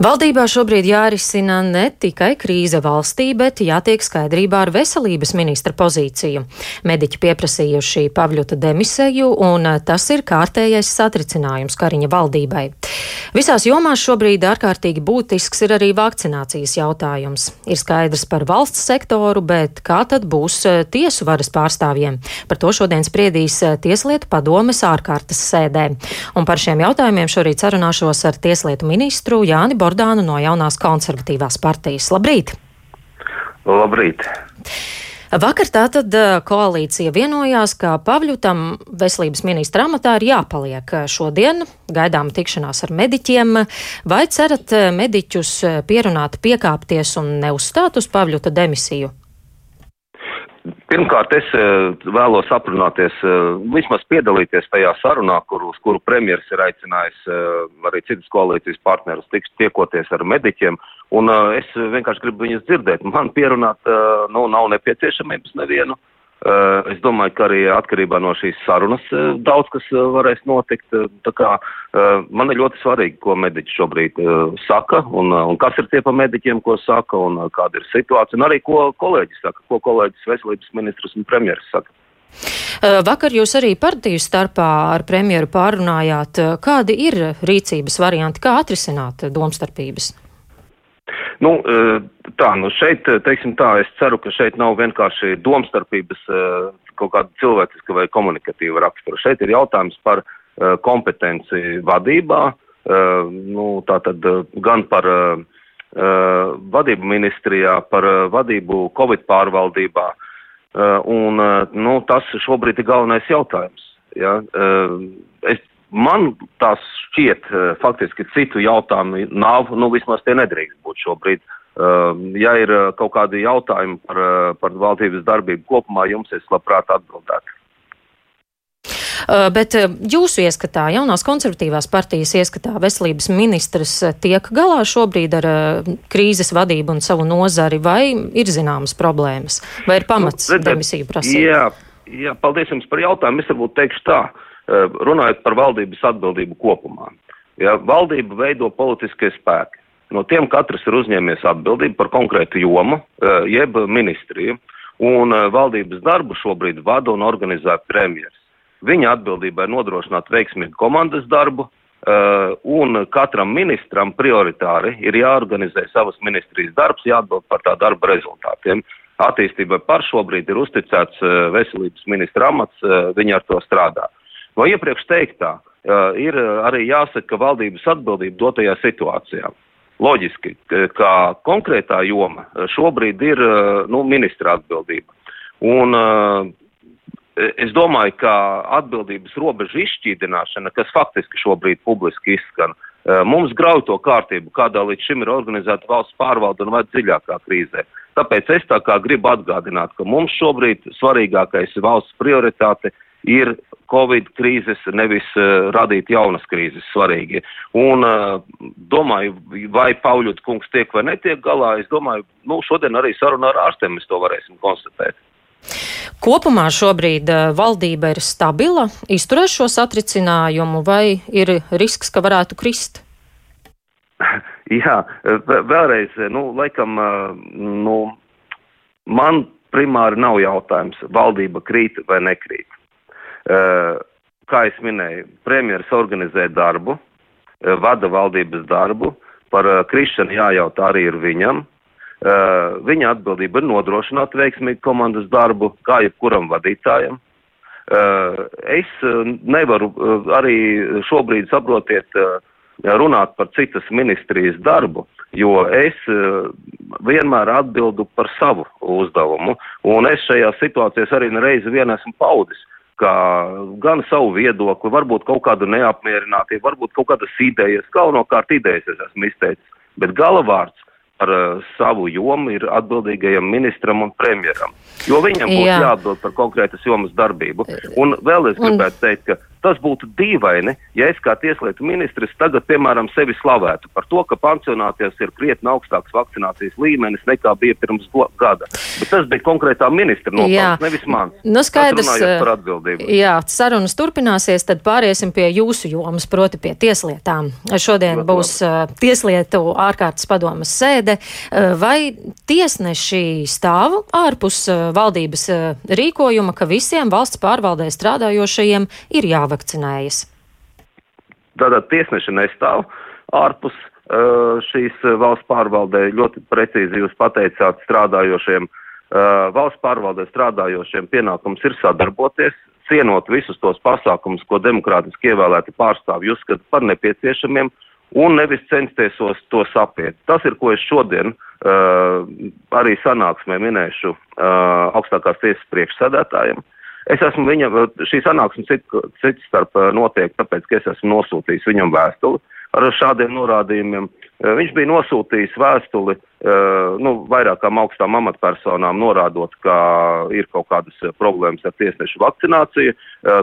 Valdībā šobrīd jārisina ne tikai krīze valstī, bet jātiek skaidrībā ar veselības ministra pozīciju. Mediķi pieprasījuši Pavļuta demisēju, un tas ir kārtējais satricinājums Kariņa valdībai. Visās jomās šobrīd ārkārtīgi būtisks ir arī vakcinācijas jautājums. Ir skaidrs par valsts sektoru, bet kā tad būs tiesu varas pārstāvjiem? Par to šodien spriedīs Tieslietu padomes ārkārtas sēdē. Un par šiem jautājumiem šorīt sarunāšos ar Tieslietu ministru Jāni Bordu. Jordānu no jaunās konservatīvās partijas. Labrīt! Labrīt! Vakar tātad koalīcija vienojās, ka Pavļutam veselības ministra amatā ir jāpaliek šodien, gaidām tikšanās ar mediķiem. Vai cerat mediķus pierunāt piekāpties un neuzstāt uz Pavļuta demisiju? Pirmkārt, es eh, vēlos aprunāties, eh, vismaz piedalīties tajā sarunā, kur, uz kuru premjeras ir aicinājis eh, arī citas koalīcijas partnerus tiks tiekoties ar mediķiem, un es vienkārši gribu viņus dzirdēt. Man pierunāt, nu, nav nepieciešamības nevienu. Eh, es domāju, ka arī atkarībā no šīs sarunas eh, daudz kas eh, varēs notikt. Kā man ir ļoti svarīgi, ko mediķi šobrīd saka un, un kas ir tie pa mediķiem, ko saka un kāda ir situācija un arī ko kolēģis saka, ko kolēģis veselības ministrs un premjeras saka. Vakar jūs arī partiju starpā ar premjeru pārunājāt, kādi ir rīcības varianti, kā atrisināt domstarpības? Nu, e, tā, nu šeit, e, teiksim tā, es ceru, ka šeit nav vienkārši domstarpības e, kaut kāda cilvēciska vai komunikatīva rakstura. Šeit ir jautājums par kompetenci vadībā, nu, tātad gan par vadību ministrijā, par vadību Covid pārvaldībā, un, nu, tas šobrīd ir galvenais jautājums. Ja? Es Man tās šķiet, eh, faktiski citu jautājumu nav, nu vismaz tie nedrīkst būt šobrīd. Uh, ja ir eh, kaut kādi jautājumi par, par valdības darbību kopumā, jums es labprāt atbildētu. Bet jūsu ieskatā, jaunās konservatīvās partijas ieskatā, veselības ministrs tiek galā šobrīd ar krīzes vadību un savu nozari, vai ir zināmas problēmas, vai ir pamats nu, demisiju prasīt? Jā, jā, paldies jums par jautājumu. Es varbūt teikšu tā. Uh, Eh, runājot par valdības atbildību kopumā. Ja, valdība veido politiskie spēki. No tiem katrs ir uzņēmies atbildību par konkrētu jomu, eh, jeb ministriju, un eh, valdības darbu šobrīd vada un organizē premjeras. Viņa atbildība ir nodrošināt veiksmīgu komandas darbu, un katram ministram prioritāri ir jāorganizē savas ministrijas darbs, jāatbild par tā darba rezultātiem. Attīstībai par šobrīd ir uzticēts veselības ministra amats, viņi ar to strādā. No iepriekš teiktā ir arī jāsaka valdības atbildība dotajā situācijā. Loģiski, ka konkrētā joma šobrīd ir nu, ministra atbildība. Un es domāju, ka atbildības robežu izšķīdināšana, kas faktiski šobrīd publiski izskan, mums grauj to kārtību, kādā līdz šim ir organizēta valsts pārvalda un vai dziļākā krīzē. Tāpēc es tā kā gribu atgādināt, ka mums šobrīd svarīgākais valsts prioritāte ir Covid krīzes, nevis uh, radīt jaunas krīzes svarīgi. Un uh, domāju, vai Pauļut kungs tiek vai netiek galā, es domāju, nu, šodien arī sarunā ar ārstiem mēs to varēsim konstatēt. Kopumā šobrīd uh, valdība ir stabila, izturēs šo satricinājumu, vai ir risks, ka varētu krist? Jā, vēlreiz, nu, laikam, nu, man primāri nav jautājums, valdība krīt vai nekrīt. Eh, kā es minēju, premjeras organizē darbu, eh, vada valdības darbu, par eh, krišanu jājautā arī ir viņam. Viņa atbildība ir nodrošināt veiksmīgu komandas darbu, kā jebkuram vadītājam. Es nevaru arī šobrīd saprotiet runāt par citas ministrijas darbu, jo es vienmēr atbildu par savu uzdevumu, un es šajā situācijās arī nereizi vien esmu paudis kā gan savu viedokli, varbūt kaut kādu neapmierinātību, varbūt kaut kādas idejas, galvenokārt idejas es esmu izteicis, bet galavārds par uh, savu jomu ir atbildīgajam ministram un premjeram, jo viņam būs Jā. jāatbild par konkrētas jomas darbību. Un vēl es gribētu un... teikt, ka Tas būtu dīvaini, ja es kā tieslietu ministrs tagad, piemēram, sevi slavētu par to, ka pansionāties ir krietni augstāks vakcinācijas līmenis nekā bija pirms gada. Bet tas bija konkrētā ministra nopelns, nevis mans. Nu, skaidrs, par atbildību. Jā, sarunas turpināsies, tad pāriesim pie jūsu jomas, proti pie tieslietām. Šodien Protams. būs uh, tieslietu ārkārtas padomas sēde. Uh, vai tiesneši stāv ārpus uh, valdības uh, rīkojuma, ka visiem valsts pārvaldē strādājošajiem ir jāvāk? Jāvakcinējas? Tātad tiesneši nestāv ārpus uh, šīs uh, valsts pārvaldē. Ļoti precīzi jūs pateicāt strādājošiem. Uh, valsts pārvaldē strādājošiem pienākums ir sadarboties, cienot visus tos pasākumus, ko demokrātiski ievēlēti pārstāvji uzskata par nepieciešamiem, un nevis censties tos apiet. Tas ir, ko es šodien uh, arī sanāksmē minēšu uh, augstākās tiesas priekšsēdētājiem. Uh, Es esmu viņam, šī sanāksme cits starp notiek, tāpēc, ka es esmu nosūtījis viņam vēstuli ar šādiem norādījumiem. Viņš bija nosūtījis vēstuli nu, vairākām augstām amatpersonām, norādot, ka ir kaut kādas problēmas ar tiesnešu vakcināciju.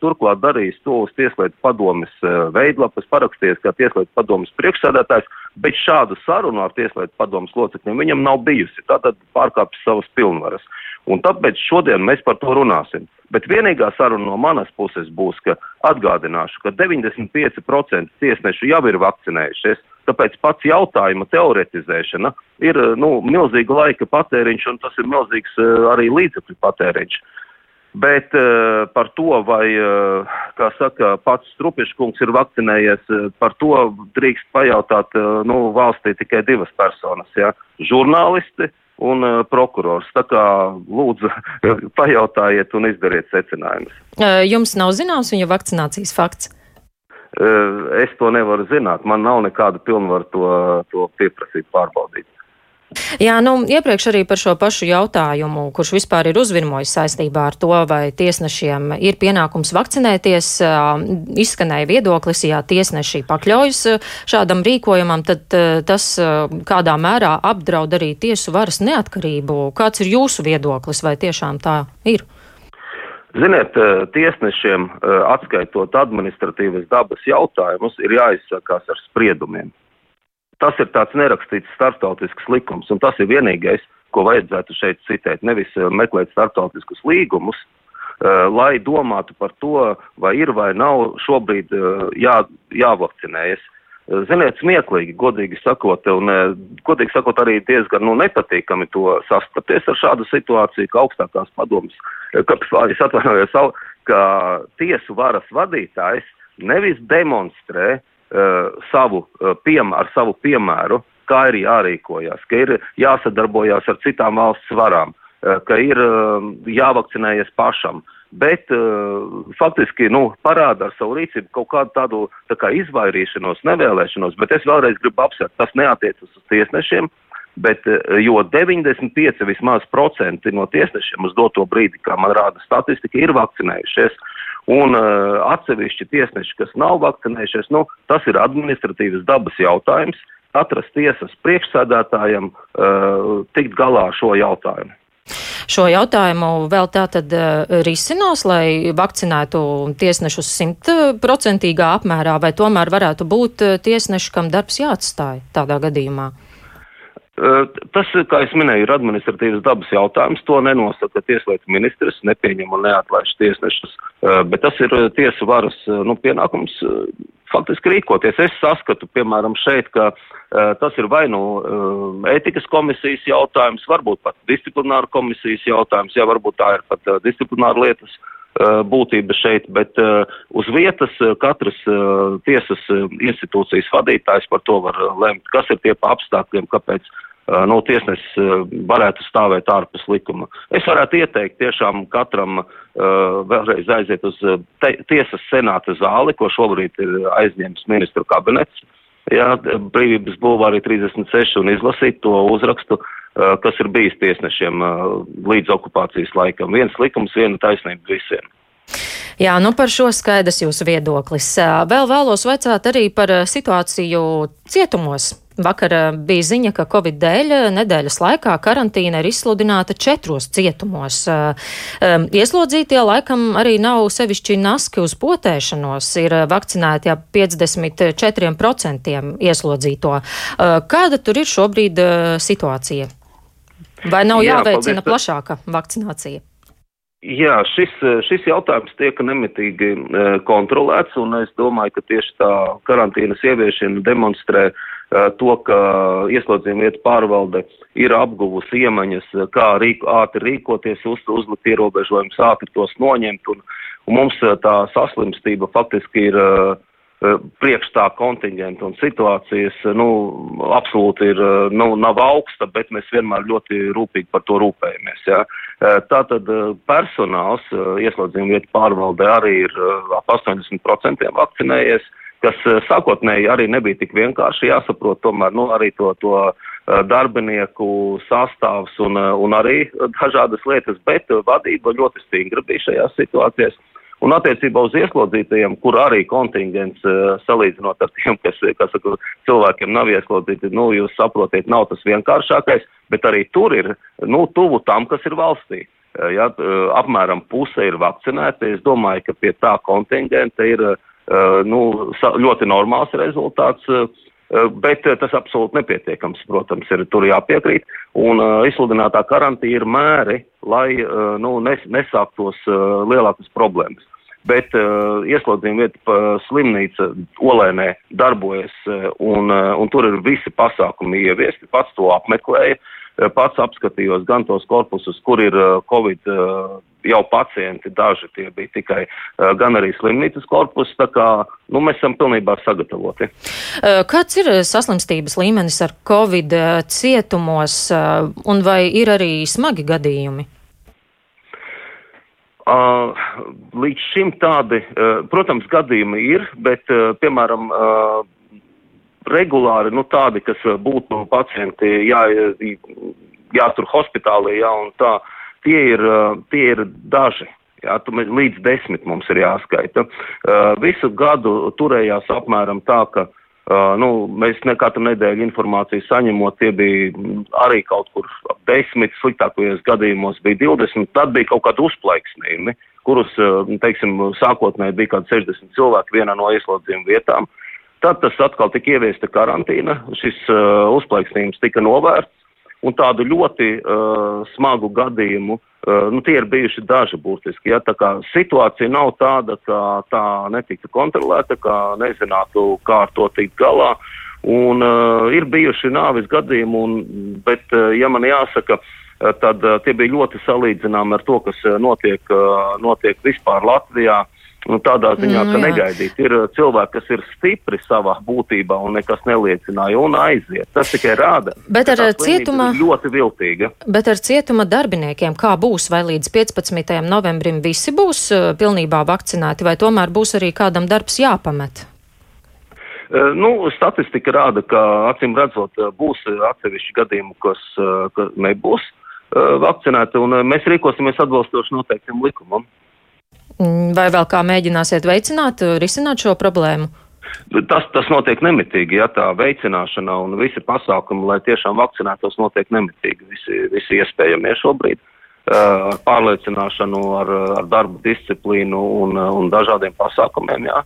Turklāt darījis to uz Tieslietu padomes veidlapas, parakstījies kā Tieslietu padomes priekšsēdētājs, bet šādu sarunu ar Tieslietu padomes locekļiem viņam nav bijusi. Tātad pārkāpis savas pilnvaras. Un tāpēc šodien mēs par to runāsim. Bet vienīgā saruna no manas puses būs, ka atgādināšu, ka 95% tiesnešu jau ir vakcinējušies. Tāpēc pats jautājuma teoretizēšana ir nu, milzīga laika patēriņš un tas ir milzīgs uh, arī līdzekļu patēriņš. Bet uh, par to, vai, uh, saka, pats Strupiškungs ir vakcinējies, uh, par to drīkst pajautāt nu, valstī tikai divas personas. Ja? Žurnālisti un uh, prokurors. Tā kā lūdzu pajautājiet un izdariet secinājumus. Jums nav zināms viņa vakcinācijas fakts? Es to nevaru zināt. Man nav nekāda pilnvaru to, to pieprasīt, pārbaudīt. Jā, nu, iepriekš arī par šo pašu jautājumu, kurš vispār ir uzvirmojis saistībā ar to, vai tiesnešiem ir pienākums vakcinēties, izskanēja viedoklis, ja tiesneši pakļaujas šādam rīkojumam, tad tas kādā mērā apdraud arī tiesu varas neatkarību. Kāds ir jūsu viedoklis, vai tiešām tā ir? Ziniet, tiesnešiem atskaitot administratīvas dabas jautājumus, ir jāizsakās ar spriedumiem. Tas ir tāds nerakstīts starptautisks likums, un tas ir vienīgais, ko vajadzētu šeit citēt. Nevis eh, meklēt starptautiskus līgumus, uh, lai domātu par to, vai ir vai nav šobrīd uh, jā, jāvakcinējas. Ziniet, smieklīgi, godīgi sakot, un godīgi sakot arī diezgan nu, nepatīkami to sastapties ar šādu situāciju, ka augstākās padomas, ka, es atvainojos, ka tiesu varas vadītājs nevis demonstrē savu, uh, piem, ar savu piemēru, kā ir jārīkojas, ka ir jāsadarbojās ar citām valsts varām, uh, ka ir jāvakcinējas pašam. Bet faktiski nu, parāda ar savu rīcību kaut kādu tādu tā kā izvairīšanos, nevēlēšanos, bet es vēlreiz gribu apsvērt, tas neatiecas uz tiesnešiem, bet jo 95 vismaz procenti no tiesnešiem uz doto brīdi, kā man rāda statistika, ir vakcinējušies. Un uh, atsevišķi tiesneši, kas nav vakcinējušies, nu, tas ir administratīvas dabas jautājums. Katras tiesas priekšsēdētājam uh, tikt galā ar šo jautājumu. Šo jautājumu vēl tā tad risinās, lai vakcinētu tiesnešus simtprocentīgā apmērā, vai tomēr varētu būt tiesneši, kam darbs jāatstāj tādā gadījumā? Tas, kā es minēju, ir administratīvas dabas jautājums. To nenosaka tieslietu ministrs, nepieņem un neatlaiž tiesnešus, bet tas ir tiesu varas nu, pienākums faktiski rīkoties. Es saskatu, piemēram, šeit, ka tas ir vai nu ētikas komisijas jautājums, varbūt pat disciplināra komisijas jautājums, jā, varbūt tā ir pat disciplināra lietas būtība šeit, bet uh, uz vietas uh, katras uh, tiesas institūcijas vadītājs par to var lemt, kas ir tie pa apstākļiem, kāpēc nu, tiesnesis varētu stāvēt ārpus likuma. Es varētu ieteikt tiešām katram vēlreiz aiziet uz te, tiesas senāta zāli, ko šobrīd ir aizņēmis ministru kabinets. Jā, brīvības bulvārī 36 un izlasīt to uzrakstu, kas ir bijis tiesnešiem līdz okupācijas laikam. Viens likums, viena taisnība visiem. Jā, nu par šo skaidrs jūsu viedoklis. Vēl vēlos vaicāt arī par situāciju cietumos. Vakar bija ziņa, ka Covid dēļ nedēļas laikā karantīna ir izsludināta četros cietumos. Ieslodzītie laikam arī nav sevišķi naski uz potēšanos, ir vakcinēti ap 54% ieslodzīto. Kāda tur ir šobrīd situācija? Vai nav Jā, jāveicina paldies. plašāka vakcinācija? Jā, šis, šis jautājums tiek nemitīgi kontrolēts, un es domāju, ka tieši tā karantīnas ieviešana demonstrē e, to, ka ieslodzījuma vietu pārvalde ir apguvusi iemaņas, kā rīk, ātri rīkoties, uz, uzlikt ierobežojumus, ātri tos noņemt, un, un mums e, tā saslimstība faktiski ir Eh, priekš tā kontingenta un situācijas, nu, absolūti ir, eh, nu, nav augsta, bet mēs vienmēr ļoti rūpīgi par to rūpējamies. Eh, tātad personāls ieslodzījuma vietu pārvalde arī ir ap 80% vakcinējies, kas sākotnēji arī nebija tik vienkārši jāsaprot, tomēr, nu, arī to, to darbinieku sastāvs un, un arī dažādas lietas, bet vadība ļoti stingra bija šajās situācijās. Un attiecībā uz ieslodzītajiem, kur arī kontingents salīdzinot ar tiem, kas, kas cilvēkiem nav ieslodzīti, nu, jūs saprotiet, nav tas vienkāršākais, bet arī tur ir, nu, tuvu tam, kas ir valstī. Ja, apmēram puse ir vakcinēti. Es domāju, ka pie tā kontingenta ir, uh, nu, ļoti normāls rezultāts. Uh, Bet tas absolūti nepietiekams, protams, ir tur jāpiekrīt. Un uh, izsludinātā karantīna ir mēri, lai uh, nu, nes, nesāktos uh, lielākas problēmas bet uh, ieslodzījuma vieta slimnīca Olēnē darbojas, uh, un, uh, un tur ir visi pasākumi ieviesti. Pats to apmeklēja, uh, pats apskatījos gan tos korpusus, kur ir uh, Covid uh, jau pacienti, daži tie bija tikai, uh, gan arī slimnīcas korpus, tā kā, nu, mēs esam pilnībā sagatavoti. Uh, kāds ir saslimstības līmenis ar Covid uh, cietumos, un vai ir arī smagi gadījumi? Uh, līdz šim tādi, uh, protams, gadījumi ir, bet, uh, piemēram, uh, regulāri, nu tādi, kas būtu pacienti jā, jātur hospitālī, jā, un tā, tie ir, tie ir daži. Jā, tu, līdz desmit mums ir jāskaita. Visu gadu turējās apmēram tā, ka uh, nu, mēs ne katru nedēļu informāciju saņemot, tie bija arī kaut kur ap desmit, sliktākajos gadījumos bija 20, tad bija kaut kādi uzplaiksnījumi, kurus, teiksim, sākotnēji bija kaut 60 cilvēki vienā no ieslodzījuma vietām. Tad tas atkal tika ieviesta karantīna, šis uh, uzplaiksnījums tika novērts, un tādu ļoti uh, smagu gadījumu Uh, nu, tie ir bijuši daži būtiski. Ja, tā kā situācija nav tāda, ka tā netika kontrolēta, ka nezinātu, kā ar to tikt galā. Un uh, ir bijuši nāvis gadījumi, un, bet, uh, ja man jāsaka, uh, tad uh, tie bija ļoti salīdzināmi ar to, kas notiek, uh, notiek vispār Latvijā. Uh, Nu, tādā ziņā, mm, ka negaidīt. Ir uh, cilvēki, kas ir stipri savā būtībā un nekas neliecināja un aiziet. Tas tikai rāda. Bet ar cietuma. Ļoti viltīga. Bet ar cietuma darbiniekiem kā būs? Vai līdz 15. novembrim visi būs uh, pilnībā vakcinēti, vai tomēr būs arī kādam darbs jāpamet? Uh, nu, statistika rāda, ka acīm redzot, būs atsevišķi gadījumi, kas, kas nebūs vakcinēti, un mēs rīkosimies atbilstoši noteiktiem likumam. Mm, vai vēl kā mēģināsiet veicināt, risināt šo problēmu? Tas, tas notiek nemitīgi, ja tā veicināšana un visi pasākumi, lai tiešām vakcinētos, notiek nemitīgi, visi, visi iespējamie šobrīd. Ar uh, pārliecināšanu, ar, ar darbu disciplīnu un, un dažādiem pasākumiem. Jā.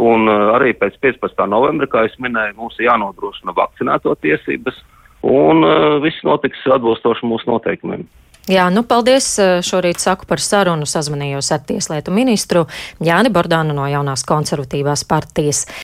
Un arī pēc 15. novembra, kā es minēju, mums ir jānodrošina vakcinēto tiesības, un viss notiks atbilstoši mūsu noteikumiem. Jā, nu paldies. Šorīt saku par sarunu sazvanījos ar tieslietu ministru Jāni Bordānu no jaunās konservatīvās partijas.